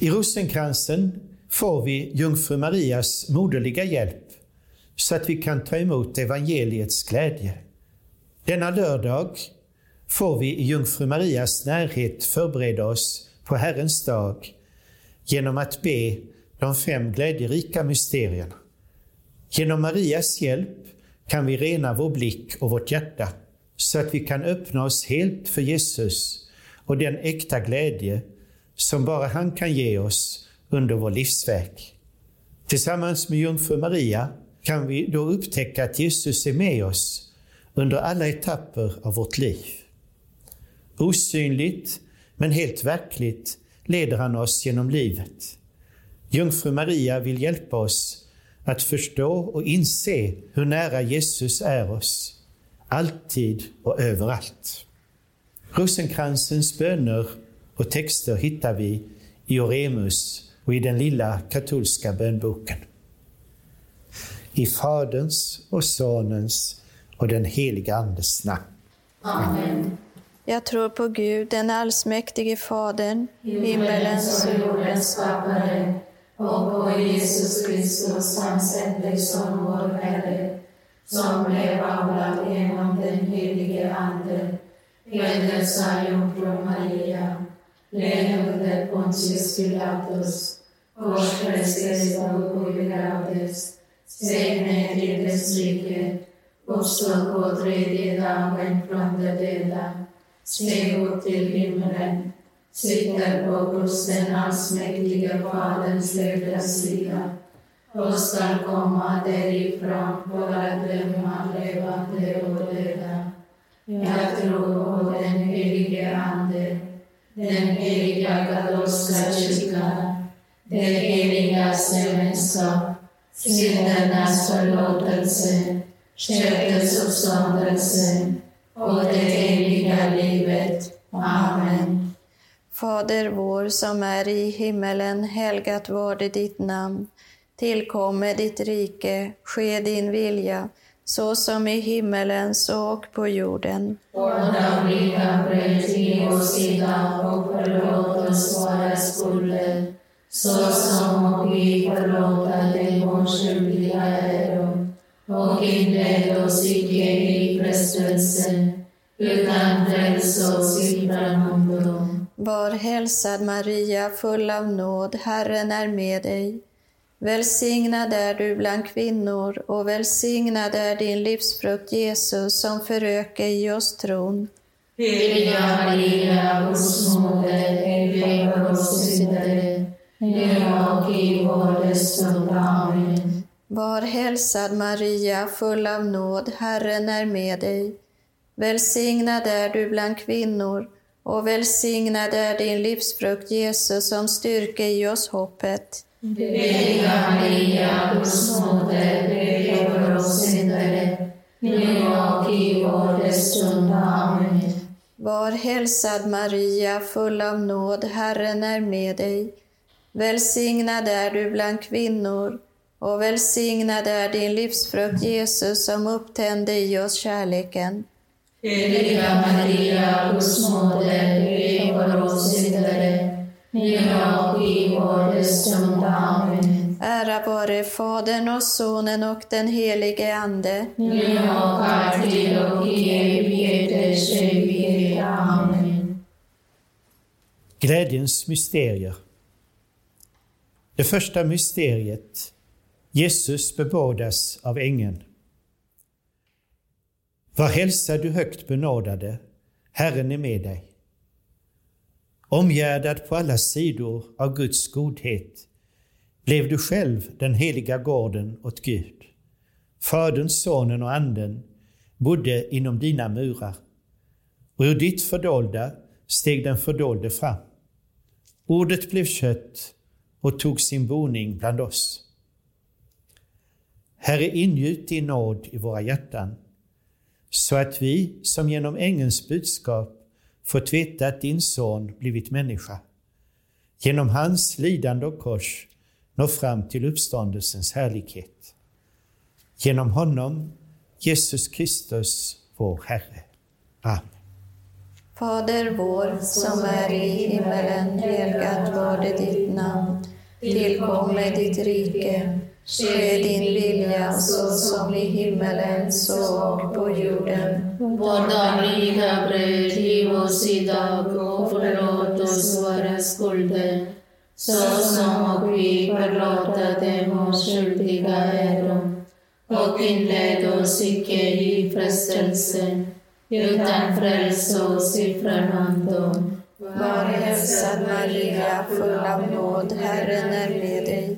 I rosenkransen får vi jungfru Marias moderliga hjälp så att vi kan ta emot evangeliets glädje. Denna lördag får vi i jungfru Marias närhet förbereda oss på Herrens dag genom att be de fem glädjerika mysterierna. Genom Marias hjälp kan vi rena vår blick och vårt hjärta så att vi kan öppna oss helt för Jesus och den äkta glädje som bara han kan ge oss under vår livsväg. Tillsammans med jungfru Maria kan vi då upptäcka att Jesus är med oss under alla etapper av vårt liv. Osynligt, men helt verkligt, leder han oss genom livet. Jungfru Maria vill hjälpa oss att förstå och inse hur nära Jesus är oss, alltid och överallt. Rosenkransens böner och texter hittar vi i Oremus och i den lilla katolska bönboken. I Faderns och Sonens och den heliga Andes namn. Amen. Jag tror på Gud, den allsmäktige Fadern, himmelens och jordens skapare, och på Jesus Kristus, hans enda Son, vår Herre, som blev avlad genom den helige Ande, föddes av jungfru Maria, Regnum Pontius Pilatus, vos prestes vobiscum laudes, sed ne dides rique, obsto quod redidamen from the dead, segut till himmelen, sic et vobis senas mäktige Faderns legasia, Oscar comma deri fram vora demma levante oreda, et rugo den helige ande, den heliga katolska kyrkan, det heliga gemenskap, syndernas förlåtelse, köttets uppståndelse och det heliga livet. Amen. Fader vår som är i himmelen, helgat varde ditt namn. Tillkomme ditt rike, ske din vilja, så som i himmelen så och på jorden. Vårt dagliga bröd ge oss idag och förlåt oss våra skulder, så som vi förlåta de oss skyldiga äro. Och inled oss icke i frestelse, utan fräls oss ifrån ondo. Var hälsad Maria, full av nåd, Herren är med dig. Välsignad är du bland kvinnor och välsignad är din livsfrukt Jesus som föröker i oss tron. Heliga Maria, Guds moder, be för oss syndare, nu och i vår dödsstund. Amen. Var hälsad Maria, full av nåd, Herren är med dig. Välsignad är du bland kvinnor och välsignad är din livsfrukt Jesus som styrker i oss hoppet. Heliga Maria, Guds moder, be för oss syndare, nu och i vår dödsstund. Amen. Var hälsad Maria, full av nåd, Herren är med dig. Välsignad är du bland kvinnor och välsignad är din livsfrukt Jesus som upptände i oss kärleken. Heliga Maria, Guds moder, be för oss syndare, nu och i vår dödsstund. Amen. Ära vare Fadern och Sonen och den helige Ande. Nu och alltid och i evigheters evighet. Amen. Glädjens mysterier. Det första mysteriet. Jesus bebådas av ängeln. Var hälsad du högt benådade, Herren är med dig. Omgärdad på alla sidor av Guds godhet blev du själv den heliga gården åt Gud. Fadern, Sonen och Anden bodde inom dina murar och ur ditt fördolda steg den fördolde fram. Ordet blev kött och tog sin boning bland oss. Herre, ingjut din nåd i våra hjärtan så att vi som genom ängelns budskap fått veta att din son blivit människa, genom hans lidande och kors nå fram till uppståndelsens härlighet. Genom honom, Jesus Kristus, vår Herre. Amen. Fader vår som är i himmelen, helgat var det ditt namn. Tillkomme ditt rike. Ske din vilja så som i himmelen så och på jorden. Vårt dagliga bröd giv oss idag och förlåt oss våra skulder så som och vi förlåta dem oss skyldiga äro. Och inled oss icke i frestelse utan fräls oss ifrån ondo. Var hälsad Maria, full av nåd, Herren är med dig.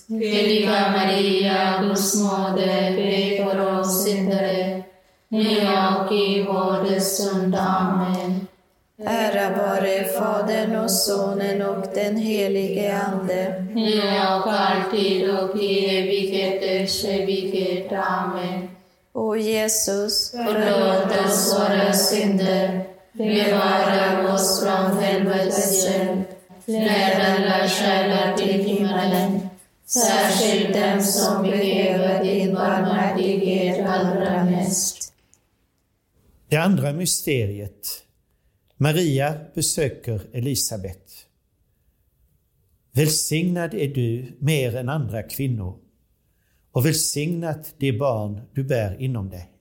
Heliga Maria, Guds moder, be för oss syndare, nu och i vår dödsstund. Amen. Ära vare Fadern och Sonen och den helige Ande. Nu och alltid och i evigheters evighet. Amen. O Jesus, Förlåt oss våra synder, bevara oss från helvetets eld, led alla själar till himmelen, särskilt dem som behöver din barmhärtighet allra mest. Det andra mysteriet. Maria besöker Elisabet. Välsignad är du mer än andra kvinnor och välsignat det barn du bär inom dig.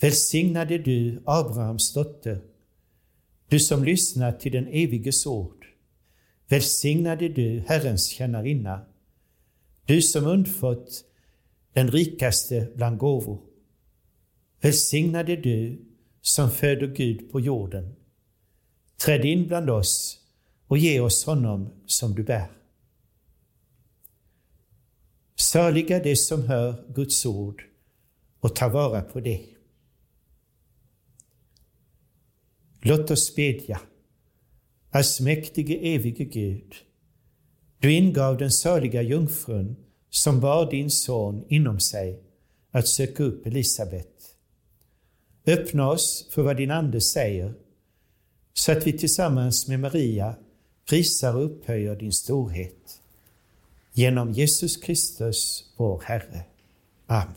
Välsignad är du, Abrahams dotter, du som lyssnar till den eviges ord. Välsignad är du, Herrens tjänarinna, du som undfått den rikaste bland gåvor. Välsignad är du som föder Gud på jorden. Träd in bland oss och ge oss honom som du bär. Saliga de som hör Guds ord och tar vara på det. Låt oss bedja. Allsmäktige evige Gud, du ingav den saliga jungfrun som bar din son inom sig att söka upp Elisabet. Öppna oss för vad din Ande säger, så att vi tillsammans med Maria prisar och upphöjer din storhet. Genom Jesus Kristus, vår Herre. Amen.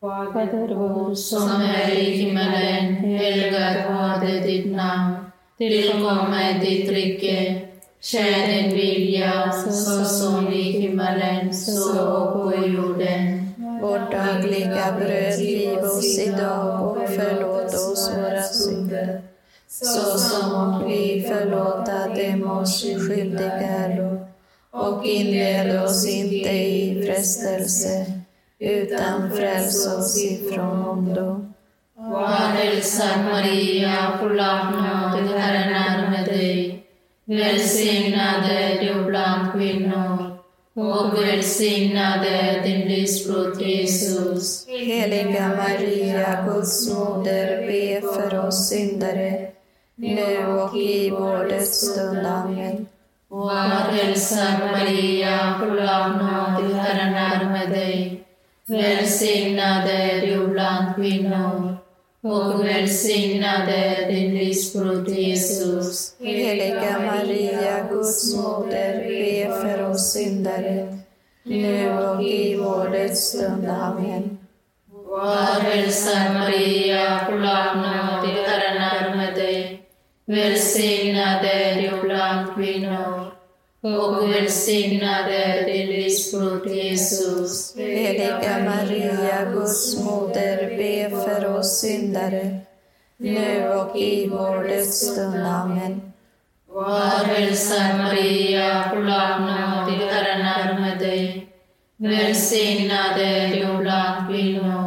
Fader vår som är i himmelen, helgat varde ditt namn. Tillkomme ditt rike. Sker din vilja, så som i himmelen, så och på jorden. Vårt dagliga bröd giv oss idag och förlåt oss våra synder, så som vi förlåta dem oss skyldiga äro. Och inled oss inte i frestelse, utan fräls oss ifrån ondo. Var hälsad Maria, full av nåd, Herren är med dig. Välsignad är du bland kvinnor och välsignad är din livsfrukt Jesus. Heliga Maria, Guds moder, be för oss syndare, nu och i vår dödsstund. Amen. Var hälsad Maria, full av nåd, Herren är med dig. Välsignad är du bland kvinnor och välsignad är din livsfrukt Jesus. Heliga Maria, Guds moder, be för oss syndare, nu och i vår dödsstund. Amen. Var hälsad Maria, full nåd, Herren är med dig. Välsignad är du bland kvinnor och välsignad är din livsfrukt Jesus. Heliga Maria, Guds moder, be för oss syndare, nu och i vår dödsstund. Amen. Var hälsad Maria, full av nåd, Herren är med dig. Välsignad är du bland kvinnor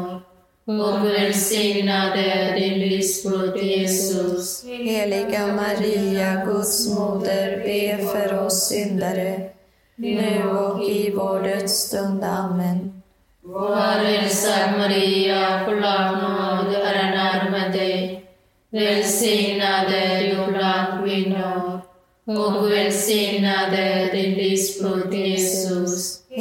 och välsignad är din livsfrukt Jesus. Heliga Maria, Guds moder, be för oss syndare, nu och i vår dödsstund. Amen. Var hälsad Maria, full av nåd, Herren är med dig. Välsignad är du bland kvinnor och välsignad är din livsfrukt Jesus.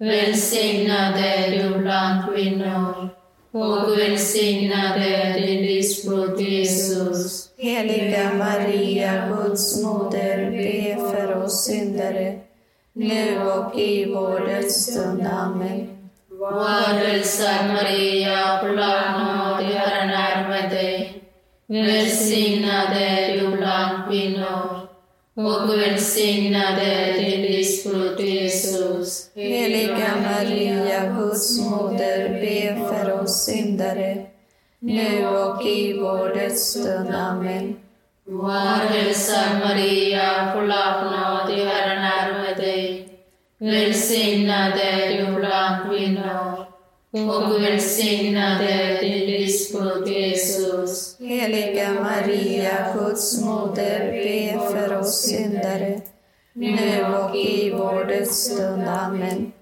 Välsignad är du bland kvinnor och välsignad är din livsfrukt Jesus. Heliga Maria, Guds moder, be för oss syndare, nu och i vår dödsstund. Amen. Var hälsad Maria, full av nåd, Herren är med dig. Välsignad är du bland kvinnor och välsignad är din livsfrukt Jesus. Heliga Maria, Guds moder, be för oss syndare, nu och i vår dödsstund. Amen. Var hälsad Maria, full av nåd, Herren är med dig. Välsignad är du bland kvinnor och välsignad är din livsfrukt Jesus. Heliga Maria, Guds moder, be för oss syndare, nu och i vår dödsstund. Amen.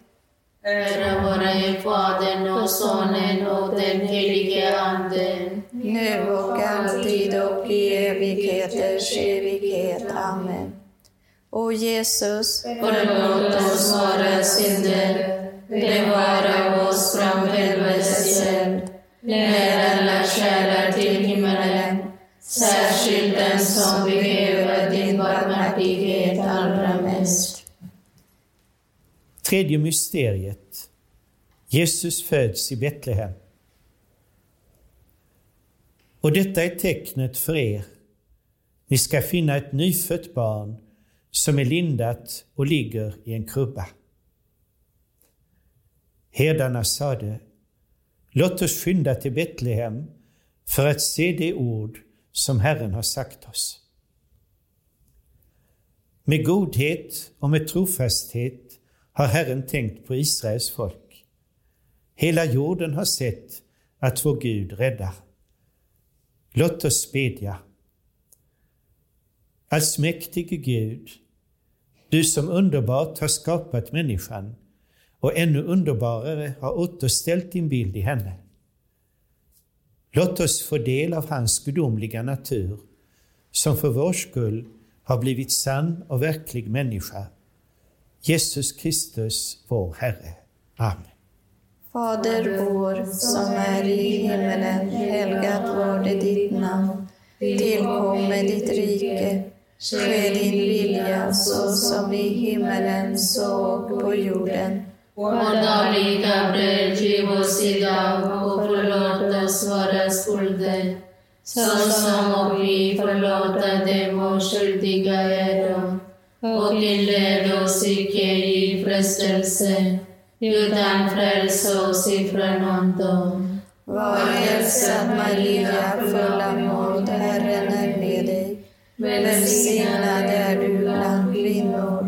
Ära vare Fadern och Sonen och den helige Anden. Nu och alltid evigheters evighet. Amen. O Jesus, Förlåt oss våra synder, bevara oss från helvetets eld. Led alla själar till himmelen, särskilt den som behöver din barmhärtighet allra mest. Tredje mysteriet. Jesus föds i Betlehem. Och detta är tecknet för er. Ni ska finna ett nyfött barn som är lindat och ligger i en krubba. Herdarna sade, låt oss skynda till Betlehem för att se det ord som Herren har sagt oss. Med godhet och med trofasthet har Herren tänkt på Israels folk. Hela jorden har sett att vår Gud räddar. Låt oss bedja. Allsmäktige Gud, du som underbart har skapat människan och ännu underbarare har återställt din bild i henne. Låt oss få del av hans gudomliga natur, som för vår skull har blivit sann och verklig människa. Jesus Kristus, vår Herre. Amen. Fader vår som är i himmelen. Helgat varde ditt namn. Tillkomme ditt rike. Ske din vilja så som i himmelen så och på jorden. Vår dagliga bröd giv oss idag och förlåt oss våra skulder, såsom och vi förlåta dem och skyldiga äro. Och inled oss icke i frestelse, utan fräls oss ifrån ondo. Var hälsad Maria, full av nåd, Herren är med dig. Välsignad är du bland kvinnor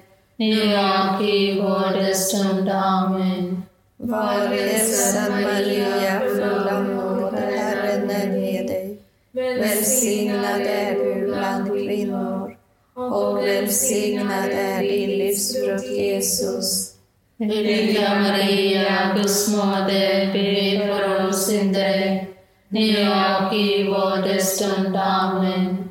nu och i vår dödsstund. Amen. Var hälsad Maria, full av nåd, Herren är med dig. Välsignad är du bland kvinnor och välsignad är din livsfrukt Jesus. Heliga Maria, Guds moder, be för oss syndare, nu och i vår dödsstund. Amen.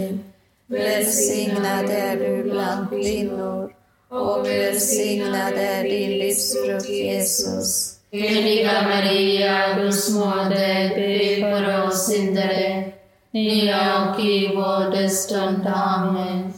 Välsignad är du bland kvinnor och välsignad är din livsfrukt Jesus. Heliga Maria, Guds moder, be för oss syndare, nu och i vår stund. Amen.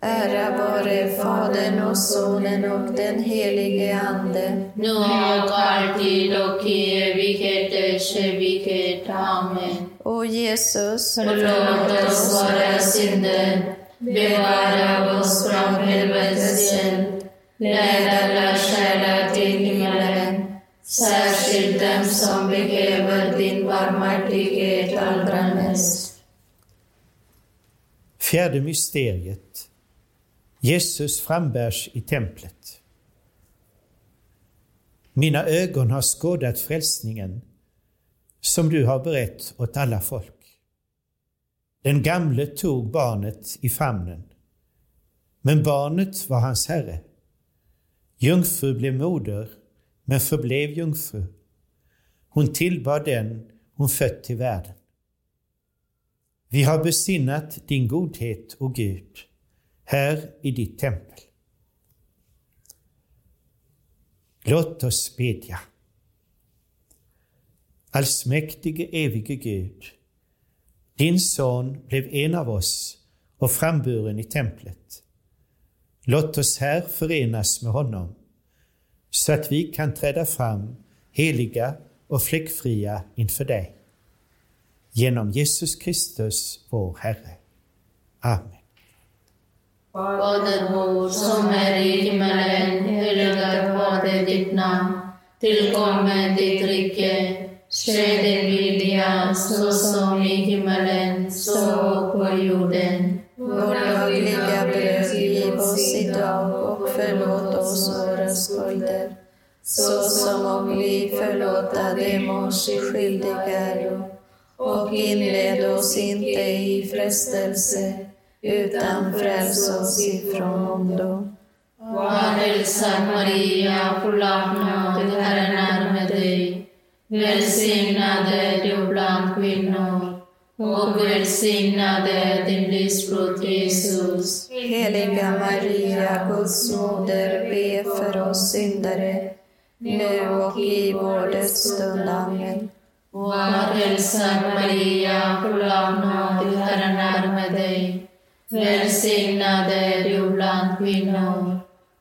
Ära vare Fadern och Sonen och den helige Ande. Nu och alltid och i evigheters evighet. Amen. O Jesus, Förlåt oss våra synder, bevara oss från helvetets eld, led alla själar till himmelen, särskilt dem som behöver din barmhärtighet allra mest. Fjärde mysteriet. Jesus frambärs i templet. Mina ögon har skådat frälsningen som du har berett åt alla folk. Den gamle tog barnet i famnen, men barnet var hans herre. Jungfru blev moder, men förblev jungfru. Hon tillbad den hon fött till världen. Vi har besinnat din godhet, o Gud, här i ditt tempel. Låt oss bedja. Allsmäktige evige Gud, din son blev en av oss och framburen i templet. Låt oss här förenas med honom, så att vi kan träda fram heliga och fläckfria inför dig. Genom Jesus Kristus, vår Herre. Amen. Fader vår som är i himmelen, helgat varde ditt namn. Tillkomme ditt rike. Ske din vilja, så som i himmelen, så på jorden. vårt dagliga bröd giv oss idag och förlåt oss våra skulder, så som och vi förlåta dem oss skyldiga äro. Och inled oss inte i frestelse, utan fräls oss ifrån ondo. Var hälsad Maria, full av nåd, Välsignad du bland kvinnor och välsignad är din livsfrukt Jesus. Heliga Maria, Guds moder, be för oss syndare, nu och i vår dödsstund. Amen. Var hälsad Maria, full av nåd, Herren är med dig. Välsignad är du bland kvinnor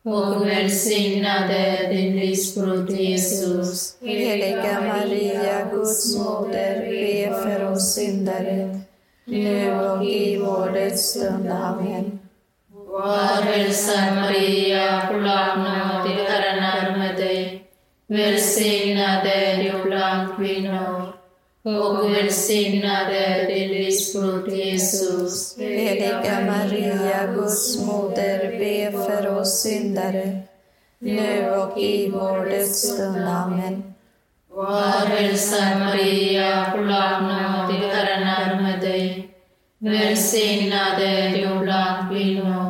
och välsignad är din livsfrukt Jesus. Heliga Maria, Guds moder, be för oss syndare, nu och i vår dödsstund. Amen. Var hälsad Maria, full av nåd, Herren är med dig. Välsignad är du bland kvinnor och välsignad är din livsfrukt Jesus. Heliga Maria, Guds moder, be för oss syndare, nu och i vår dödsstund. Amen. Var hälsad Maria, full nåd, Herren är med dig. Välsignad är du bland kvinnor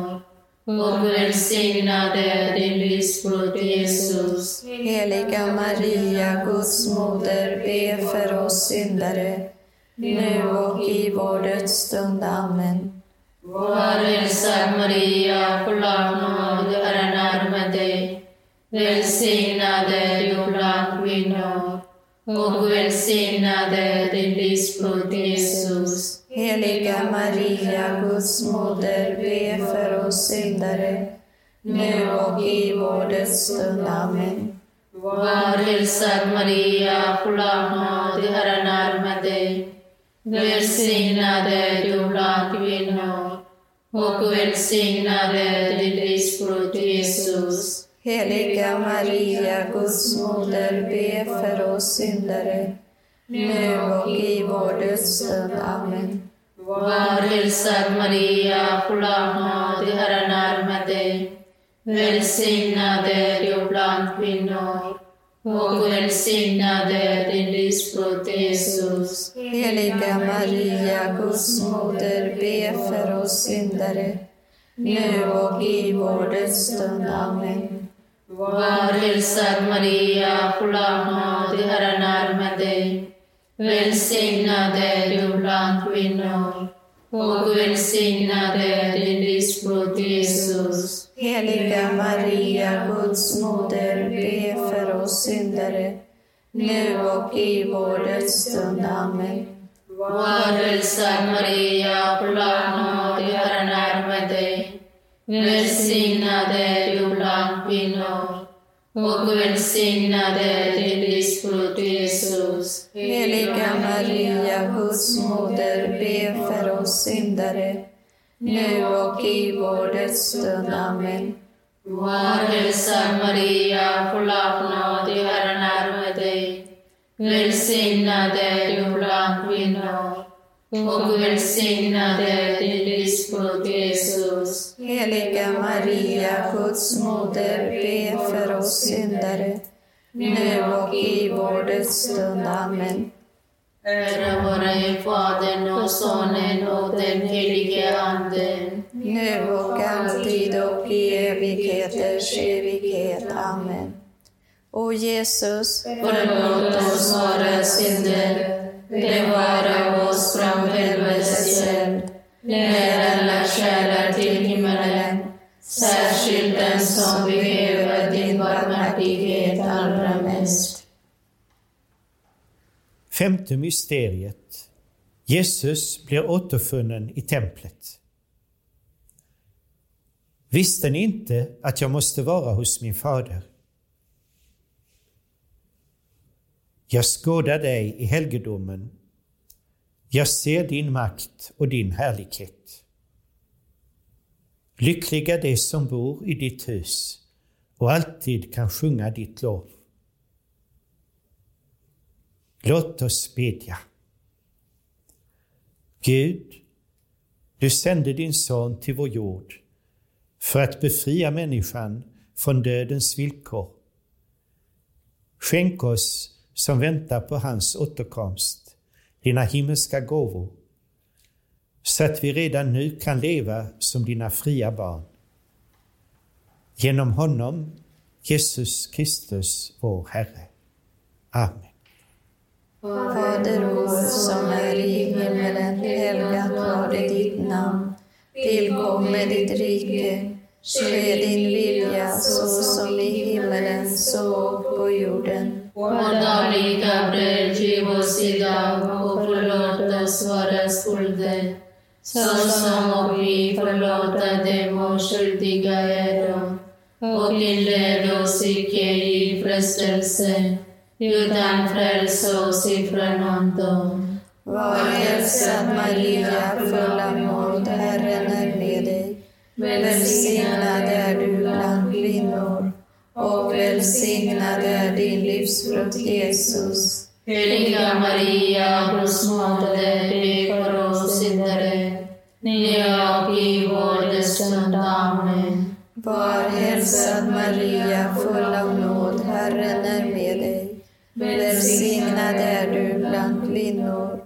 och välsignad är din livsfrukt Jesus. Heliga Maria, Guds moder, be för oss syndare, nu och i vår dödsstund. Amen. Var hälsad Maria, full av nåd, Herren är med dig. Välsignad är du bland kvinnor och välsignad är din livsfrukt Jesus. Heliga Maria, Guds moder, be för oss syndare, nu och i vår dödsstund. Amen. Var hälsad Maria, full av nåd, Herren är med dig. Välsignad är du bland kvinnor och välsignad är din livsfrukt Jesus. Heliga Maria, Guds moder, be för oss syndare, nu och i vår dödsstund. Amen. Var hälsad Maria, full av nåd, Herren är med dig. Välsignad är du bland kvinnor och välsignad är din livsfrukt Jesus. Heliga Maria, Guds moder, be för oss syndare, nu och i vår dödsstund. Amen. Var hälsad Maria, full av nåd, Herren är med dig. Välsignad är du bland kvinnor och välsignad är din livsfrukt Jesus. Heliga Maria, Guds moder, be för oss syndare, nu och i vår dödsstund. Amen. Var hälsad Maria, full nåd, Herren är med dig. Välsignad är du bland kvinnor och välsignad är din livsfrukt Jesus. Heliga Maria, Guds moder, be för oss syndare, nu och i vår dödsstund. Amen. Var hälsad Maria, full av nåd, Herren är med dig. Välsignad är du bland kvinnor och välsignad är din livsfrukt Jesus. Heliga Maria, Guds moder, be för oss syndare, nu och i vår dödsstund. Amen. Ära vare Fadern och Sonen och den helige Anden. Nu och alltid och i evigheters evighet. Amen. O Jesus, Förlåt oss våra synder, bevara oss från helvetets eld. Led alla själar till himmelen, särskilt den som behöver din barmhärtighet allra mest. Femte mysteriet. Jesus blir återfunnen i templet. Visste ni inte att jag måste vara hos min fader? Jag skådar dig i helgedomen. Jag ser din makt och din härlighet. Lyckliga de som bor i ditt hus och alltid kan sjunga ditt lov. Låt oss bedja. Gud, du sände din son till vår jord för att befria människan från dödens villkor. Skänk oss som väntar på hans återkomst dina himmelska gåvor så att vi redan nu kan leva som dina fria barn. Genom honom, Jesus Kristus, vår Herre. Amen. Fader vår som är i himmelen, helgat varde ditt namn. Tillkomme ditt rike. Ske din vilja så som i himmelen så på jorden. Vårt dagliga bröd giv oss idag och förlåt oss våra skulder, såsom och vi förlåta dem och skyldiga äro. Och inled oss icke i frestelse, utan fräls oss ifrån ondo. Var hälsad Maria, full av nåd, Herren är med dig. Välsignad är du bland kvinnor och välsignad är din livsfrukt Jesus. Heliga Maria, Guds moder, be för oss syndare, nu och i vår dödsstund. Amen. Var hälsad Maria, full av nåd, Herren är med dig. Välsignad är du bland kvinnor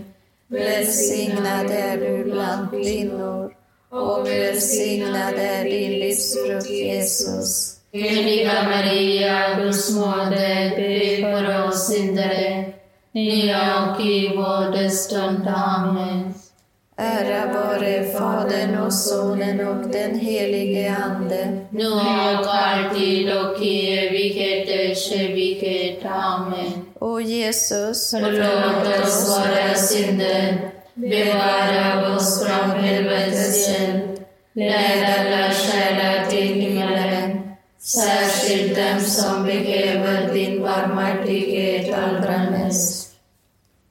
Välsignad är du bland kvinnor och välsignad är din livsfrukt Jesus. Heliga Maria, Guds moder, be för oss syndare, nu och i vår stund. Amen. Ära vare Fadern och Sonen och den helige Ande. Nu och alltid och i evigheters evighet. Amen. O Jesus, Förlåt oss våra synder, bevara oss från helvetets eld, led alla själar till himmelen, särskilt dem som behöver din barmhärtighet allra mest.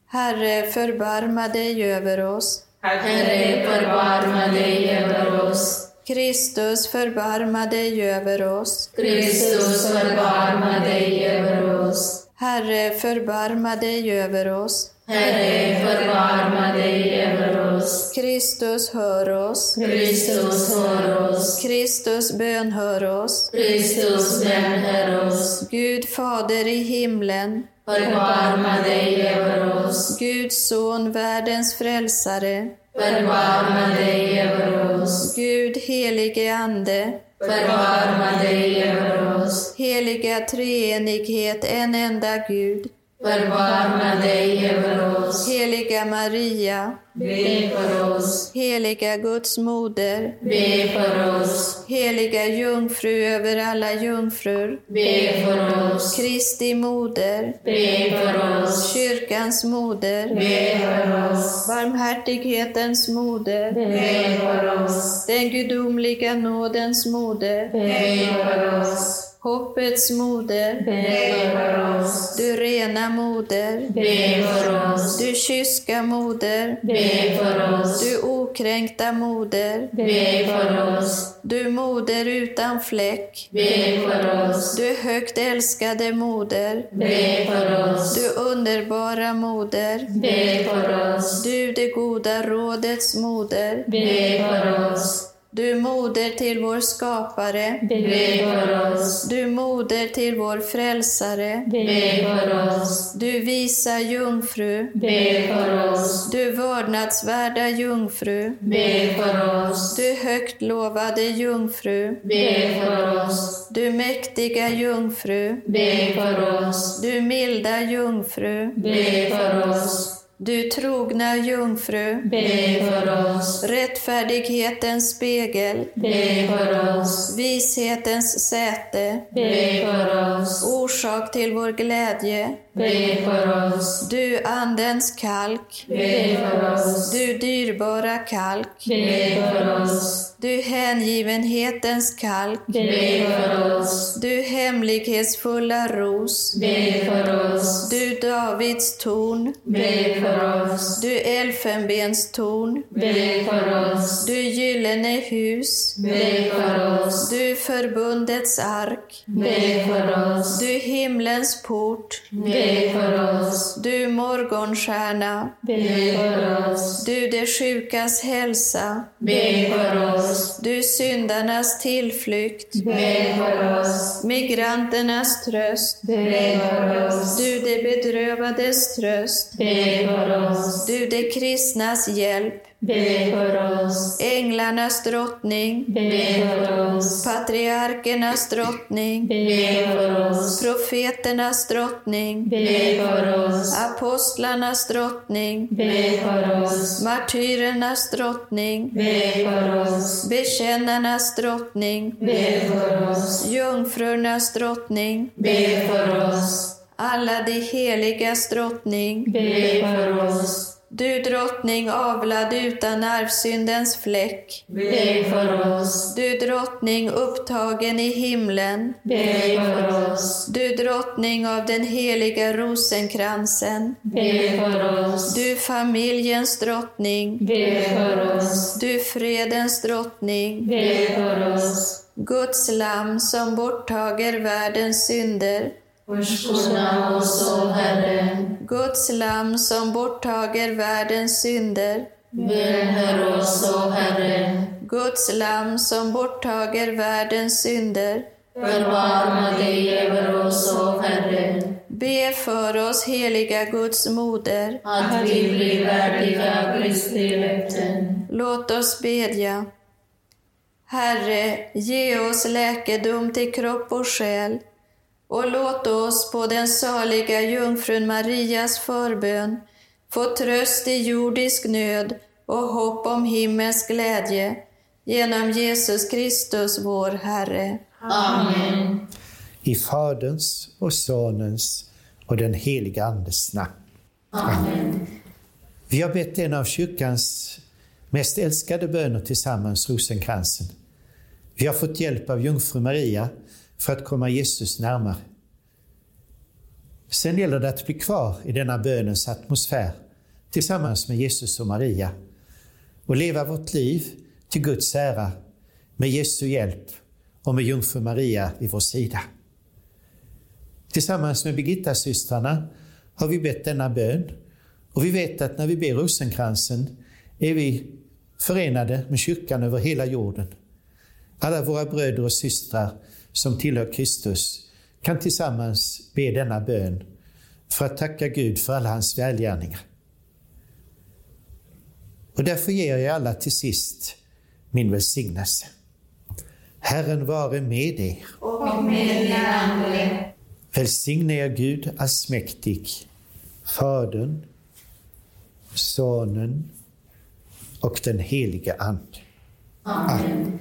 Herre, förbarma dig över oss. Herre, förbarma dig över oss. Kristus, förbarma dig över oss. Kristus, förbarma dig över oss. Herre, förbarma dig över oss. Herre, förbarma dig över oss. Kristus, hör oss. Kristus, hör oss. Kristus, bönhör oss. Kristus, bönhör oss. Gud Fader i himlen, Förbarma dig över oss. Guds son, världens frälsare, Förbarma dig över oss. Gud helige Ande, Förbarma dig över oss. heliga treenighet, en enda Gud, Förbarma dig över oss. heliga Maria, Be för oss. heliga Guds moder, Be för oss. heliga jungfru över alla jungfrur, Be för oss. Kristi moder, Be för oss. kyrkans moder, Be för oss. barmhärtighetens moder, Be för oss. den gudomliga nådens moder, Be för oss. Hoppets moder, Be för oss. du rena moder, Be för oss. du kyska moder, Be för oss. du okränkta moder, Be för oss. du moder utan fläck, Be för oss. du högt älskade moder, Be för oss. du underbara moder, Be för oss. du det goda rådets moder, Be för oss. Du moder till vår skapare, Be för oss. du moder till vår frälsare, Be för oss. du visa jungfru, Be för oss. du vördnadsvärda jungfru, Be för oss. du högt lovade jungfru, Be för oss. du mäktiga jungfru, Be för oss. du milda jungfru, Be för oss. Du trogna jungfru, Be för oss. rättfärdighetens spegel, Be för oss. vishetens säte, Be för oss. orsak till vår glädje, Be för oss. du andens kalk, Be för oss. du dyrbara kalk, Be för oss. du hängivenhetens kalk, Be för oss. du hemlighetsfulla ros, Be för oss. du Davids torn, Be för oss. Du elfenbenstorn. Be för oss. Du gyllene hus. Be för oss. Du förbundets ark. Be för oss. Du himlens port. Be för oss. Du morgonstjärna. Be för oss. Du de sjukas hälsa. Be för oss. Du syndarnas tillflykt. Be för oss. Migranternas tröst. Be för oss. Du de bedrövades tröst. Be för oss. Du de kristnas hjälp. Be för oss. Änglarnas drottning. Be för oss. Patriarkernas drottning. Be för oss. Profeternas drottning. Be för oss. Apostlarnas drottning. Be för oss. Martyrernas drottning. Be för oss. Bekännarnas drottning. Be för oss. Jungfrurnas drottning. Be för oss. Alla de heligas drottning. Be för oss. Du drottning avlad utan arvsyndens fläck. Be för oss. Du drottning upptagen i himlen. Be för oss. Du drottning av den heliga rosenkransen. Be för oss. Du familjens drottning. Be för oss. Du fredens drottning. Be för oss. Guds lamm som borttager världens synder. Förskona oss, o Herre. Guds lamm som borttager världens synder. Välhör oss, o Herre. Guds lamm som borttager världens synder. Förbarma dig över oss, o Herre. Be för oss, heliga Guds moder. Att vi blir värdiga Kristi löften. Låt oss bedja. Herre, ge oss läkedom till kropp och själ och låt oss på den saliga jungfrun Marias förbön få tröst i jordisk nöd och hopp om himmelsk glädje genom Jesus Kristus, vår Herre. Amen. I Faderns och Sonens och den heliga Andes namn. Amen. Vi har bett en av kyrkans mest älskade böner tillsammans, rosenkransen. Vi har fått hjälp av jungfru Maria för att komma Jesus närmare. Sen gäller det att bli kvar i denna bönens atmosfär tillsammans med Jesus och Maria och leva vårt liv till Guds ära med Jesu hjälp och med jungfru Maria vid vår sida. Tillsammans med Birgitta-systrarna har vi bett denna bön och vi vet att när vi ber rosenkransen är vi förenade med kyrkan över hela jorden. Alla våra bröder och systrar som tillhör Kristus kan tillsammans be denna bön för att tacka Gud för alla hans välgärningar. Och därför ger jag alla till sist min välsignelse. Herren vare med er. Och med din ande. Välsigne er Gud allsmäktig, Fadern, Sonen och den helige Ande. Amen.